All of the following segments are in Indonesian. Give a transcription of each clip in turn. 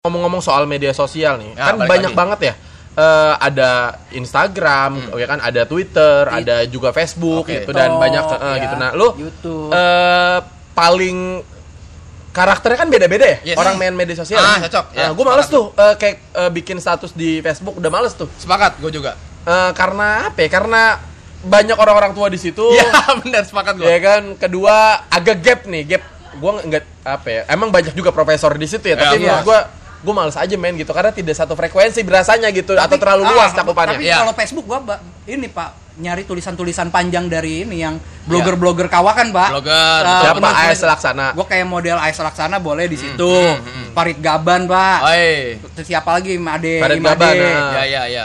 ngomong-ngomong soal media sosial nih, Ya, kan banyak lagi. banget ya. Eh, ada Instagram, ya kan, ada Twitter, ada juga Facebook Oke. gitu dan banyak eh, ya, gitu. Nah, lu YouTube. eh paling karakternya kan beda-beda ya Yes. orang main media sosial. Ah, cocok. Ya, gue males tuh eh, kayak eh, bikin status di Facebook udah males tuh. Sepakat, gue juga. Eh, karena apa? ya? Karena banyak orang-orang tua di situ. Iya, benar sepakat gue. Ya kan, kedua agak gap nih, gap. Gua nggak apa ya? Emang banyak juga profesor di situ ya, Ya, tapi menurut gua gua males aja main gitu karena tidak satu frekuensi berasanya gitu atau Tapi- terlalu ah, luas cakupannya. Tapi Iya. kalau Facebook gua Mbak, ini Pak nyari tulisan-tulisan panjang dari ini yang blogger-blogger kawakan, Pak. Blogger, betul. Siapa AS Laksana? Gua kayak model AS Laksana boleh di situ. hmm, hmm. Farid Gaban, Pak. Oi. Terus siapa lagi? Made, Farid Imade. Gaban, ah. Ya, ya, ya.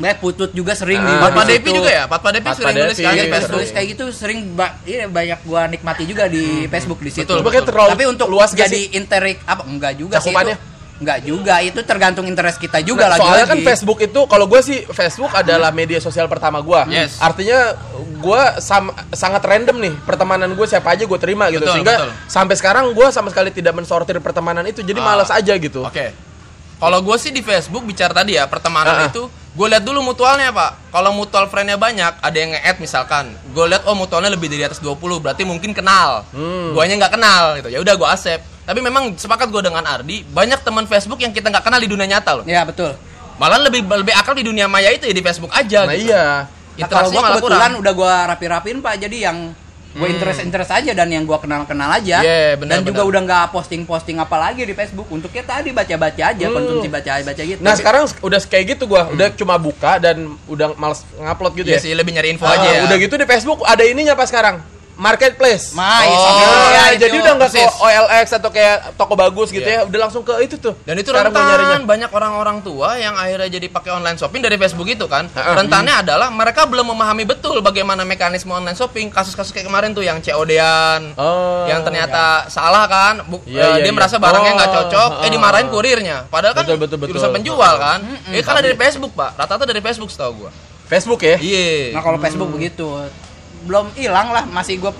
Mbak Putut juga sering Ah. di Patma di Devi juga ya? Patma Devi sering nulis kan di iya, Tulis Facebook. tulis kayak gitu sering ba iya, banyak gua nikmati juga di Facebook di situ. Betul, kayak terlalu Tapi untuk luas gak jadi sih? interik apa enggak juga sih Cakupannya? itu. Enggak juga, itu tergantung interest kita juga Nah, lagi soalnya kan Facebook itu kalau gue sih Facebook adalah media sosial pertama gue. Yes. Artinya gue sangat random nih pertemanan gue siapa aja gue terima gitu Betul, sehingga betul. sampai sekarang gue sama sekali tidak mensortir pertemanan itu jadi Ah. malas aja gitu. Oke. Kalau gue sih di Facebook bicara tadi ya pertemanan Ah, ah. itu gue lihat dulu mutualnya pak. Kalau mutual friendnya banyak, ada yang nge-add misalkan, gue lihat oh mutualnya lebih dari atas 20 berarti mungkin kenal. Hmm. Guanya nggak kenal gitu. Ya udah gue accept. Tapi memang sepakat gue dengan Ardi, banyak teman Facebook yang kita nggak kenal di dunia nyata loh. Ya betul. Malah lebih lebih akal di dunia maya itu ya di Facebook aja. Nah gitu. iya. Nah, kalau malah kebetulan kurang. udah gua rapi-rapiin Pak, jadi yang gue Hmm. interest interest aja dan yang gua kenal kenal aja. Yeah, benar, dan juga benar. udah nggak posting posting apa lagi di Facebook untuk kita tadi baca baca aja, Hmm. konsumsi baca baca gitu. Nah sekarang udah kayak gitu gua, udah cuma buka dan udah males ngupload gitu Iya ya. sih lebih nyari info Ah, aja ya. Udah gitu di Facebook ada ininya apa sekarang? Marketplace. Ma, Oh, sama Nah, ya, itu. jadi udah nggak ke. OLX atau kayak toko bagus gitu Iya. ya, udah langsung ke itu tuh. Dan itu rentan banyak orang-orang tua yang akhirnya jadi pakai online shopping dari Facebook itu kan. Ha-ha. Rentannya adalah mereka belum memahami betul bagaimana mekanisme online shopping. Kasus-kasus kayak kemarin tuh yang COD-an. Oh, yang ternyata salah kan. Bu- Iya, eh, iya, dia iya. merasa barangnya nggak Oh, cocok, eh ha-ha. dimarahin kurirnya. Padahal kan Betul, betul, betul. urusan penjual kan. Ini karena dari Facebook, Pak. Rata-rata dari Facebook setahu gua. Facebook ya. Iya. Nah, kalau Facebook begitu belum hilang lah, masih gue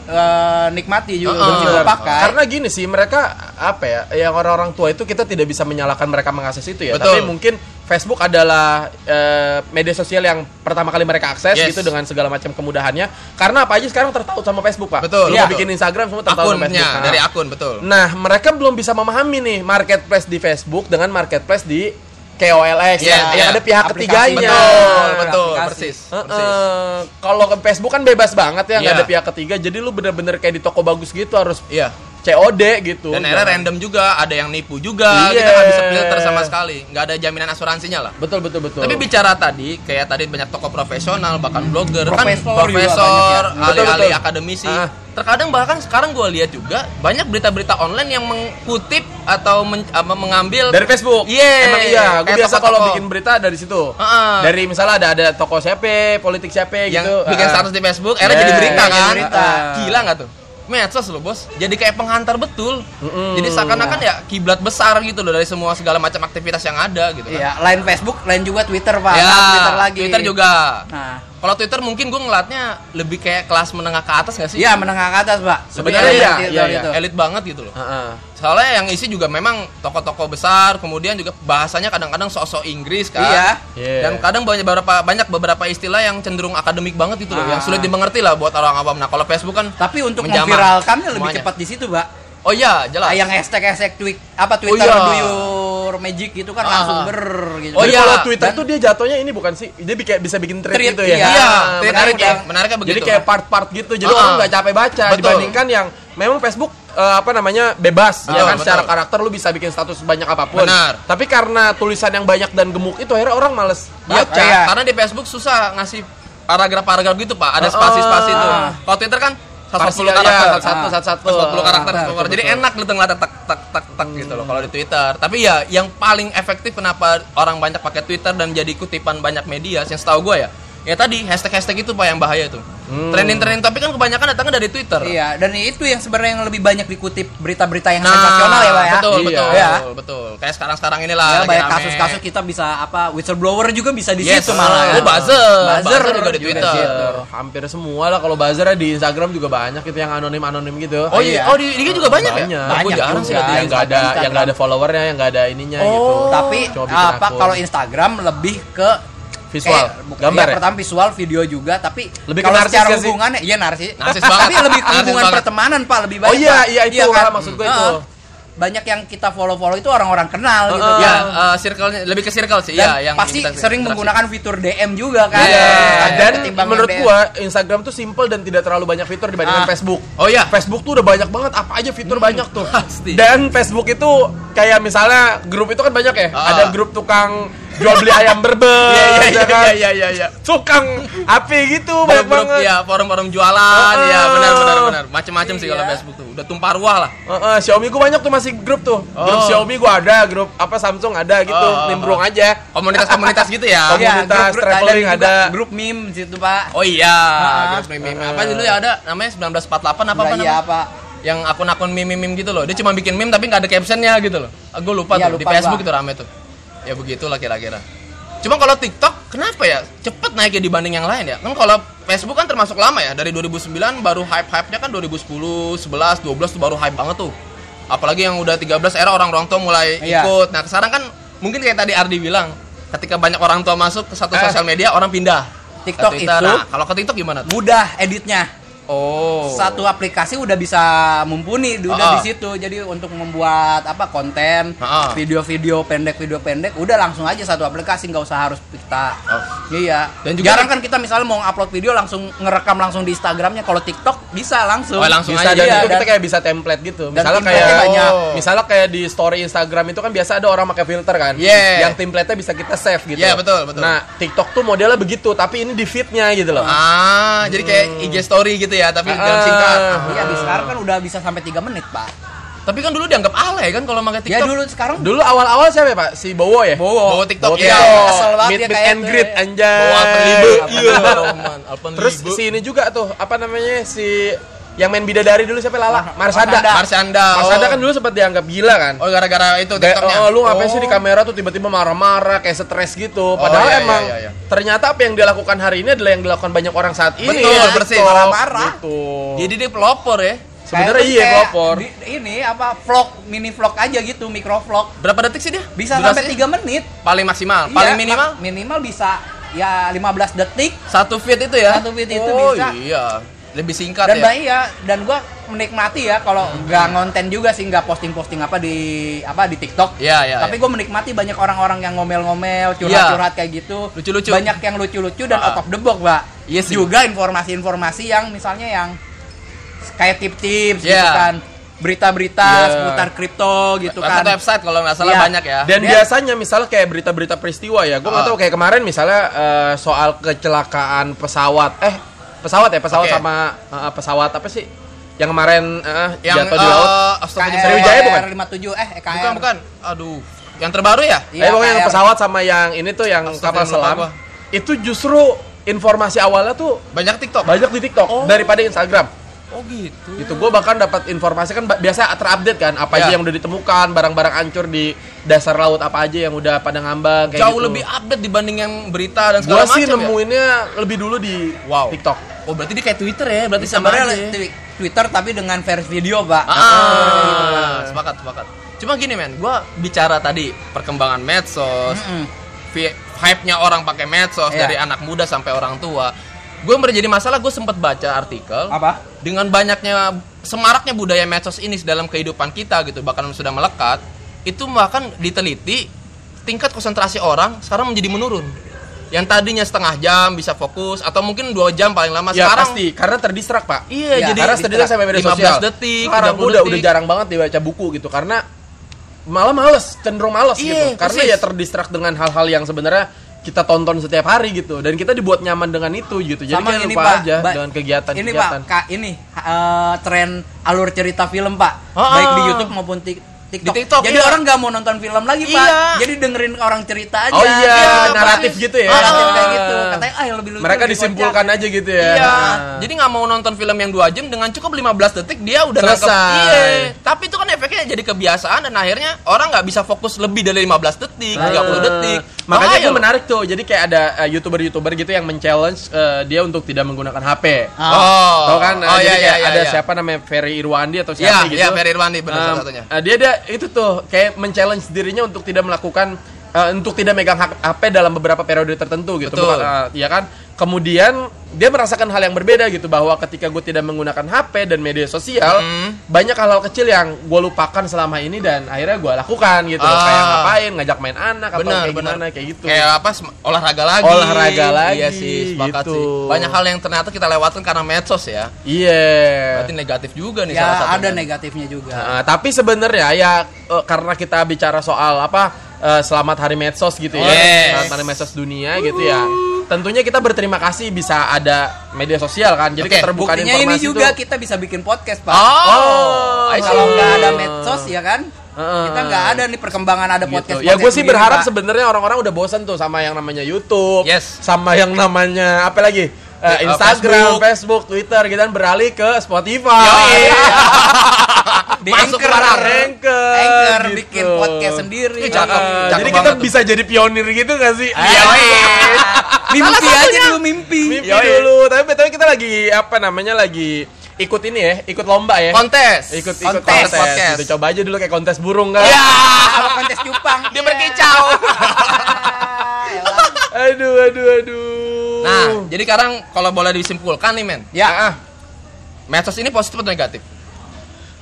nikmati juga, Heeh. masih gue pakai. Karena gini sih mereka apa ya, yang orang-orang tua itu kita tidak bisa menyalahkan mereka mengakses itu ya. Betul. Tapi mungkin Facebook adalah eh, media sosial yang pertama kali mereka akses Yes. gitu dengan segala macam kemudahannya. Karena apa aja sekarang tertaut sama Facebook pak. Betul. Lu Iya. mau bikin Instagram semua tertaut sama Akunnya Facebook. Nah. dari akun betul. Nah, mereka belum bisa memahami nih marketplace di Facebook dengan marketplace di KOLX Iya, yang, yang iya. ada pihak Aplikasi. ketiganya. Betul, betul, aplikasi. persis. Heeh, persis. kalau ke Facebook kan bebas banget ya, nggak Iya. ada pihak ketiga. Jadi lu bener-bener kayak di toko bagus gitu harus Iya. COD gitu. Dan Jangan- random juga, ada yang nipu juga, Iya. kita nggak bisa filter sama sekali, nggak ada jaminan asuransinya lah. Betul betul betul. Tapi bicara tadi, kayak tadi banyak tokoh profesional, bahkan blogger, kan Profesor juga profesor, ya. Ahli-ahli betul. akademisi. Ah. Terkadang bahkan sekarang gue lihat juga banyak berita-berita online yang mengkutip atau men- apa, mengambil dari Facebook. Iya. Emang iya. Gue biasa kalau bikin berita dari situ. Heeh. Dari misalnya ada ada toko siapa, politik siapa yang gitu. bikin Ah. status di Facebook, akhirnya Yeah, jadi berita jadi kan. berita. Gila nggak tuh? Medsos loh bos, jadi kayak penghantar betul. Mm-mm. Jadi seakan-akan ya kiblat besar gitu loh dari semua segala macam aktivitas yang ada gitu kan. Iya, lain Facebook, lain juga Twitter pak, Ya, Twitter lagi. Twitter juga. Nah, Kalau Twitter mungkin gue ngeliatnya lebih kayak kelas menengah ke atas gak sih? iya menengah ke atas pak. Sebenarnya iya, iya, iya. itu. Elit banget gitu loh. Heeh. Soalnya yang isi juga memang tokoh-tokoh besar, kemudian juga bahasanya kadang-kadang sok-sok Inggris kan. Iya. Iya. Dan kadang banyak beberapa banyak beberapa istilah yang cenderung akademik banget itu loh, Ah. yang sulit dimengerti lah buat orang awam. Nah, kalau Facebook kan Tapi untuk menjamah memviralkannya lebih semuanya. cepat di situ pak. Oh iya, jelas. Ah, yang hashtag hashtag tweet apa Twitter iya. do your magic gitu kan Ah. langsung ber gitu. Oh Jadi iya, kalau Twitter dan- tuh dia jatuhnya ini bukan sih? Dia bikin- bisa bikin thread, Thread, gitu ya. iya. Iya, menarik menarik ya. Menariknya begitu. Jadi kayak part-part gitu. Jadi Ah. orang nggak capek baca Betul. dibandingkan yang memang Facebook eh, apa namanya bebas ya Betul, kan secara betul. karakter lu bisa bikin status sebanyak apa pun. Benar. Tapi karena tulisan yang banyak dan gemuk itu akhirnya orang males Iya, baca. Iya. karena di Facebook susah ngasih paragraf-paragraf gitu, Pak. Ada Ah. spasi-spasi itu. Ah. Kalau Twitter kan 140 Parsial, karakter, ya, satu satu satu. 140 karakter, Ah, 140 betul, Jadi betul. enak gitu ngeliatnya tak tak tak tak gitu loh kalau di Twitter. Tapi ya yang paling efektif kenapa orang banyak pakai Twitter dan jadi kutipan banyak media, yang setahu gue ya, ya tadi hashtag-hashtag itu Pak yang bahaya tuh. Hmm. Trending-trending topik kan kebanyakan datangnya dari Twitter. Iya, dan itu yang sebenarnya yang lebih banyak dikutip berita-berita yang Nah, sensasional ya, Pak ya. Betul, Iya. betul, Ya. betul, betul. Kayak sekarang-sekarang inilah Ya, banyak rame. kasus-kasus kita bisa apa whistleblower juga bisa di Yes. situ malah. Oh, buzzer. Buzzer Buzzer juga di juga Twitter. di situ. hampir semua lah kalau buzzer di Instagram juga banyak itu yang anonim anonim gitu Oh iya, Iya. oh di IG juga banyak, banyak ya? Banyak Aku jarang sih juga. yang nggak ada Instagram. yang nggak ada followernya yang nggak ada ininya gitu Oh. Tapi Cuma bikin apa kalau Instagram lebih ke visual eh, bukan- gambar iya, ya pertama visual video juga tapi Lebih kalau secara nggak sih? hubungannya iya narsis Narsis tapi banget. lebih ke Narsis hubungan banget. pertemanan pak lebih Oh banyak iya, Pak. iya, itu, kan? ah, maksud gue itu. Banyak yang kita follow follow itu orang-orang kenal gitu Heeh. Ya, kan eh, circle-nya lebih ke circle sih. dan Iya, yang pasti sering interaksi. menggunakan fitur DM juga kan Iya, Instagram dan menurut DM. gua Instagram tuh simple dan tidak terlalu banyak fitur dibandingkan Ah. Facebook. Oh iya. Facebook tuh udah banyak banget apa aja fitur banyak tuh. pasti. Dan Facebook itu kayak misalnya grup itu kan banyak ya. Ah. Ada grup tukang jual beli ayam berbes, Iya, iya, ya kan? iya, iya, iya, iya. Tukang api gitu banyak banget. ya, forum-forum jualan, Ah. ya benar benar benar. Macam-macam sih kalau Iya. Facebook tuh. Udah tumpah ruah lah. Heeh, Xiaomi gua banyak tuh masih grup tuh. Grup Oh. Xiaomi gua ada, grup apa Samsung ada gitu, Oh, oh, nimbrung aja. Komunitas-komunitas gitu ya. Komunitas. Iya, traveling ada. grup meme di situ pak Oh iya, Ah. grup meme. Apa dulu ya ada namanya 1948 apa apa namanya? pak Yang akun-akun meme-meme gitu loh. Dia cuma bikin meme tapi nggak ada captionnya gitu loh. Gue lupa Iya, tuh di lupa Facebook gua. itu rame tuh. Ya begitulah kira-kira. Cuma kalau TikTok kenapa ya cepet naiknya dibanding yang lain ya? Kan kalau Facebook kan termasuk lama ya. Dari 2009 baru hype-hype-nya kan 2010, 11, 12 tuh baru hype banget tuh. Apalagi yang udah 13 era orang-orang tua mulai Iya. ikut. Nah, sekarang kan mungkin kayak tadi Ardi bilang, ketika banyak orang tua masuk ke satu Eh. sosial media, orang pindah. TikTok itu- Nah, kalau ke TikTok gimana tuh? mudah editnya Oh. satu aplikasi udah bisa mumpuni udah Ah. di situ jadi untuk membuat apa konten video-video pendek video pendek udah langsung aja satu aplikasi nggak usah harus kita iya Dan juga- jarang kan kita misalnya mau upload video langsung ngerekam langsung di Instagramnya kalau TikTok bisa langsung Oh, langsung bisa aja. dan Iya, itu kita kayak bisa template gitu. dan Misalnya kayak banyak. misalnya kayak di story Instagram itu kan biasa ada orang pakai filter kan. Yeah. Yang template-nya bisa kita save gitu. Yeah, betul, betul. Nah, TikTok tuh modelnya begitu, tapi ini di feed-nya gitu loh. Ah, jadi kayak IG story gitu ya, tapi dalam Ah. singkat. iya di sekarang kan udah bisa sampai 3 menit pak Tapi kan dulu dianggap alay kan kalau pakai ya TikTok. dulu sekarang Dulu awal-awal siapa ya, Pak? Si Bowo ya? Bawa TikTok Bowo ya. TikTok. Kesel banget Meet, meet kayak and greet anjay. Bawa Alpenlibe. Apa Iya. Terus si ini juga tuh, apa namanya? Si yang main bidadari dulu siapa Lala? Marsada. Marsada. Marsanda. Marsada oh. kan dulu sempat dianggap gila kan. Oh, gara-gara itu TikToknya. oh, lu ngapain sih di Oh. kamera tuh tiba-tiba marah-marah kayak stres gitu. Padahal iya, iya, emang iya, iya. ternyata apa yang dia lakukan hari ini adalah yang dilakukan banyak orang saat ini. Betul, ya, bersih. Marah-marah. Gitu. Jadi dia pelopor ya. Sebenarnya iya pelopor. di- ini apa vlog mini vlog aja gitu micro vlog Berapa detik sih dia? bisa Durasinya? sampai 3 menit Paling maksimal. Iya, Paling minimal minimal bisa ya 15 detik satu feed itu ya. Satu feed itu oh, bisa. iya. Lebih singkat dan ya. baik ya dan gua menikmati ya kalau nggak ngonten juga sih nggak posting posting apa di apa di TikTok Iya, iya. tapi iya. gua menikmati banyak orang-orang yang ngomel-ngomel curhat-curhat kayak gitu Lucu-lucu. banyak yang lucu-lucu dan Ah. out of the box pak Iya sih. juga informasi-informasi yang misalnya yang kayak tip-tips gitu Iya. kan berita-berita Iya. seputar kripto gitu kan Website-website kalau nggak salah Iya. banyak ya. Dan Dia- biasanya misalnya kayak berita-berita peristiwa ya, gue nggak Ah. tahu kayak kemarin misalnya eh, soal kecelakaan pesawat, eh pesawat ya pesawat Oke. sama eh, pesawat apa sih? Yang kemarin eh, yang jatuh di laut. astagfirullah. Sriwijaya bukan? 57 eh EKR Bukan, bukan. Aduh. Yang terbaru ya? Iya, Eh pokoknya yang pesawat sama yang ini tuh yang kapal selam. Itu justru informasi awalnya tuh Banyak TikTok. banyak di TikTok Oh. daripada Instagram. Oh gitu. Itu gue bahkan dapat informasi kan biasa terupdate kan apa Ya. aja yang udah ditemukan, barang-barang hancur di dasar laut apa aja yang udah pada ngambang kayak Jauh gitu. lebih update dibanding yang berita dan Gue segala sih macam ya? nemuinnya lebih dulu di Wow. TikTok. Oh berarti dia kayak Twitter ya? Berarti sama aja ya? twi- Twitter tapi dengan versi video pak Ah, sepakat, sepakat. Cuma gini men, gua bicara tadi perkembangan medsos, Mm-mm. vi- hype-nya orang pakai medsos Iya. dari anak muda sampai orang tua. Gue menjadi masalah, gue sempat baca artikel apa dengan banyaknya semaraknya budaya medsos ini dalam kehidupan kita gitu, bahkan sudah melekat. Itu bahkan diteliti tingkat konsentrasi orang sekarang menjadi menurun. Yang tadinya setengah jam bisa fokus atau mungkin dua jam paling lama Ya sekarang pasti karena terdistrak pak. Iya, Iya, jadi karena terdistrak sampai media 15 sosial. detik, Sekarang 30 udah detik. udah jarang banget dibaca buku gitu karena malah males, cenderung males Iya, gitu. Karena persis. ya terdistrak dengan hal-hal yang sebenarnya kita tonton setiap hari gitu dan kita dibuat nyaman dengan itu gitu. Jadi sama kayak ini lupa pak aja ba- dengan kegiatan ini pak kegiatan. Kak, ini eh, tren alur cerita film pak Ah. baik di YouTube maupun TikTok. Di TikTok, Jadi iya. orang nggak mau nonton film lagi, Pak. Iya. Jadi dengerin orang cerita aja. Oh iya, Iya, naratif Pak. gitu ya. Naratif kayak gitu. Katanya ah yang lebih lucu. Mereka lebih disimpulkan kocak. aja gitu ya. Iya. Ah. Jadi nggak mau nonton film yang dua jam dengan cukup 15 detik dia udah nangkep. Selesai. Iya. Tapi itu kan efeknya jadi kebiasaan dan akhirnya orang nggak bisa fokus lebih dari 15 detik, 30 detik. Makanya itu menarik tuh. Jadi kayak ada eh, youtuber-youtuber gitu yang men-challenge eh, dia untuk tidak menggunakan HP. Ah. Oh. Tahu kan? Oh Jadi iya iya kayak iya. ada iya. siapa namanya Ferry Irwandi atau Iya, siapa gitu. iya Ferry Irwandi benar Um, salah satunya. eh, dia dia itu tuh kayak men-challenge dirinya untuk tidak melakukan eh, untuk tidak megang HP dalam beberapa periode tertentu gitu. Betul. Bukan, eh, ya kan? Kemudian dia merasakan hal yang berbeda gitu bahwa ketika gue tidak menggunakan HP dan media sosial, Hmm. banyak hal-hal kecil yang gue lupakan selama ini dan akhirnya gue lakukan gitu. Ah. Kayak ngapain, ngajak main anak atau Benar, kayak benar. gimana kayak gitu. Kayak apa? Olahraga lagi. Olahraga lagi, Iya sih, sepakat gitu. sih. Banyak hal yang ternyata kita lewatkan karena medsos ya. Iya. Berarti negatif juga nih salah Ya satunya. ada negatifnya juga. Nah, tapi sebenarnya ya eh, karena kita bicara soal apa eh, selamat hari medsos gitu ya, Yes. selamat hari medsos dunia gitu ya. Tentunya kita berterima kasih bisa ada media sosial kan. Jadi Oke, keterbukaan Buktinya ini informasi juga tuh- kita bisa bikin podcast, Pak. Oh, see. Kalau nggak ada medsos ya kan, kita nggak ada nih perkembangan ada podcast. Ya gue sih berharap sebenarnya orang-orang udah bosan tuh sama yang namanya YouTube, Yes. sama yang namanya apa lagi? Eh, Instagram, Facebook. Twitter gitu kan beralih ke Spotify. Yoi. di Masuk Anchor. Anchor, Anchor gitu. bikin podcast sendiri. Cakep. Eh, Cakep jadi kita banget tuh. bisa jadi pionir gitu gak sih? Iya, mimpi aja dulu mimpi. Mimpi Yoi. dulu. Tapi betul kita lagi apa namanya lagi ikut ini ya, ikut lomba ya. Kontes. ikut ikut kontes, kontes. podcast. Gitu. Coba aja dulu kayak kontes burung kan. Ya. Sama kontes cupang. Dia berkicau. Aduh aduh aduh. Nah, jadi sekarang kalau boleh disimpulkan nih, men. Ya. Ah, Medsos ini positif atau negatif?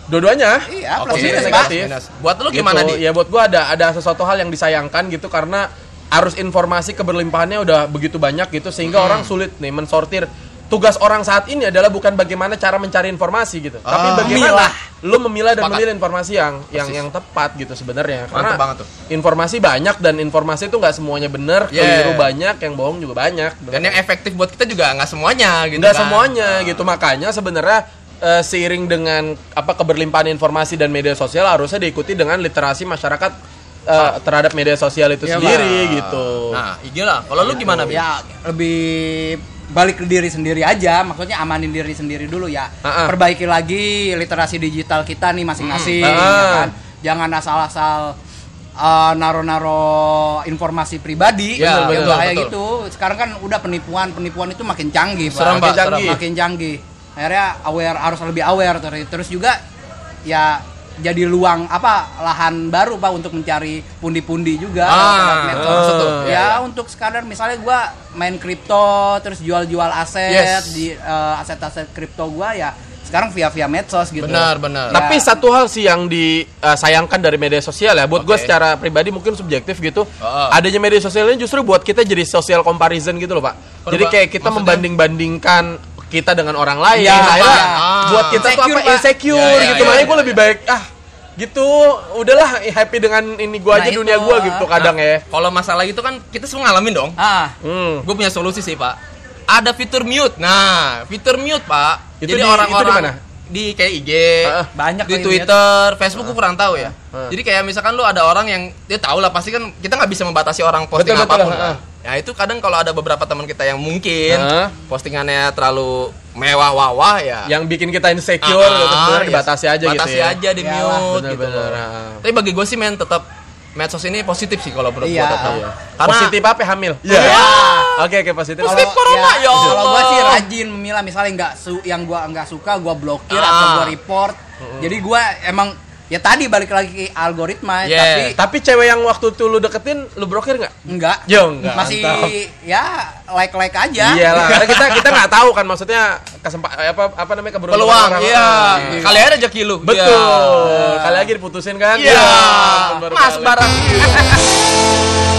dua-duanya. Iya, plus minus, negatif. Pak. Negatif. minus. Buat lu gimana, Gitu. Di? Ya buat gua ada ada sesuatu hal yang disayangkan gitu karena arus informasi keberlimpahannya udah begitu banyak gitu sehingga orang sulit nih mensortir tugas orang saat ini adalah bukan bagaimana cara mencari informasi gitu, tapi Ah. bagaimana lu memilah dan Sepakat. memilih informasi yang yang Persis. yang tepat gitu sebenarnya. Karena banget tuh. informasi banyak dan informasi itu nggak semuanya benar, Yeah. keliru banyak, yang bohong juga banyak. Dan yang efektif buat kita juga nggak semuanya gitu nggak kan. semuanya gitu makanya sebenarnya eh, seiring dengan apa keberlimpahan informasi dan media sosial harusnya diikuti dengan literasi masyarakat eh, terhadap media sosial itu Iya, sendiri Bang. gitu. Nah, iya lah. Kalau lu gimana, Bi? Ya lebih balik ke diri sendiri aja, maksudnya amanin diri sendiri dulu ya. Ah. Perbaiki lagi literasi digital kita nih masing-masing, Hmm. ya kan. Jangan asal-asal uh, naro-naro informasi pribadi Ya, yang betul, bahaya betul. gitu. Sekarang kan udah penipuan, penipuan itu makin canggih, Pak. Serem, Makin Pak, serem. canggih. makin canggih. Akhirnya aware harus lebih aware terus juga ya jadi luang apa lahan baru Pak untuk mencari pundi-pundi juga Ah, medsos. maksud tuh. ya, Ya, ya. untuk sekadar misalnya gua main kripto terus jual-jual aset Yes. di eh, aset-aset kripto gua ya sekarang via via medsos gitu. Benar, benar. Ya. Tapi satu hal sih yang disayangkan dari media sosial ya, buat gue Oke. secara pribadi mungkin subjektif gitu. Oh. Adanya media sosial ini justru buat kita jadi social comparison gitu loh pak. Jadi kayak kita membanding-bandingkan kita dengan orang lain. Iya, akhirnya iya. buat kita tuh Insecure, apa Pak. insecure Iya, iya, gitu. iya, Makanya iya. gue lebih baik ah gitu udahlah happy dengan ini gue Nah, aja itu, dunia gue gitu kadang Nah, ya. Kalau masalah itu kan kita semua ngalamin dong. Ah, Hmm. Gue punya solusi sih, Pak. Ada fitur mute. Nah, fitur mute, Pak. Itu Jadi di- orang-orang di mana? di kayak IG, Ah, banyak di Twitter, Facebook gue kurang tahu ya. Ah. Jadi kayak misalkan lu ada orang yang dia tahu lah pasti kan kita nggak bisa membatasi orang posting Betul, betul, apa pun. ah. kan. Ya itu kadang kalau ada beberapa teman kita yang mungkin Ah. postingannya terlalu mewah wawah ya. Yang bikin kita insecure Ah, gitu sebenarnya ya, dibatasi aja gitu batasi ya. aja di mute gitu. bener-bener, loh. ah. Tapi bagi gue sih men tetap medsos ini positif sih kalau menurut Iya. gue tetap. Iya. Karena positif apa hamil? Iya. Oke oke positif. Positif Kalau- corona, ya Kalau Allah. gua sih rajin memilah misalnya nggak su yang gua nggak suka gua blokir Ah. atau gua report. Jadi gua emang ya tadi balik lagi ke algoritma Yeah. tapi Tapi cewek yang waktu itu lu deketin, lu blokir nggak? enggak. Yo, enggak, Masih mantap. ya like-like aja. Iya lah, karena kita kita nggak tahu kan maksudnya kesempatan apa apa namanya keberuntungan peluang, orang. iya. Iya. Kali aja rezeki lu. Betul. Iya. Kali lagi diputusin kan? Iya. ampun, baru Mas barang.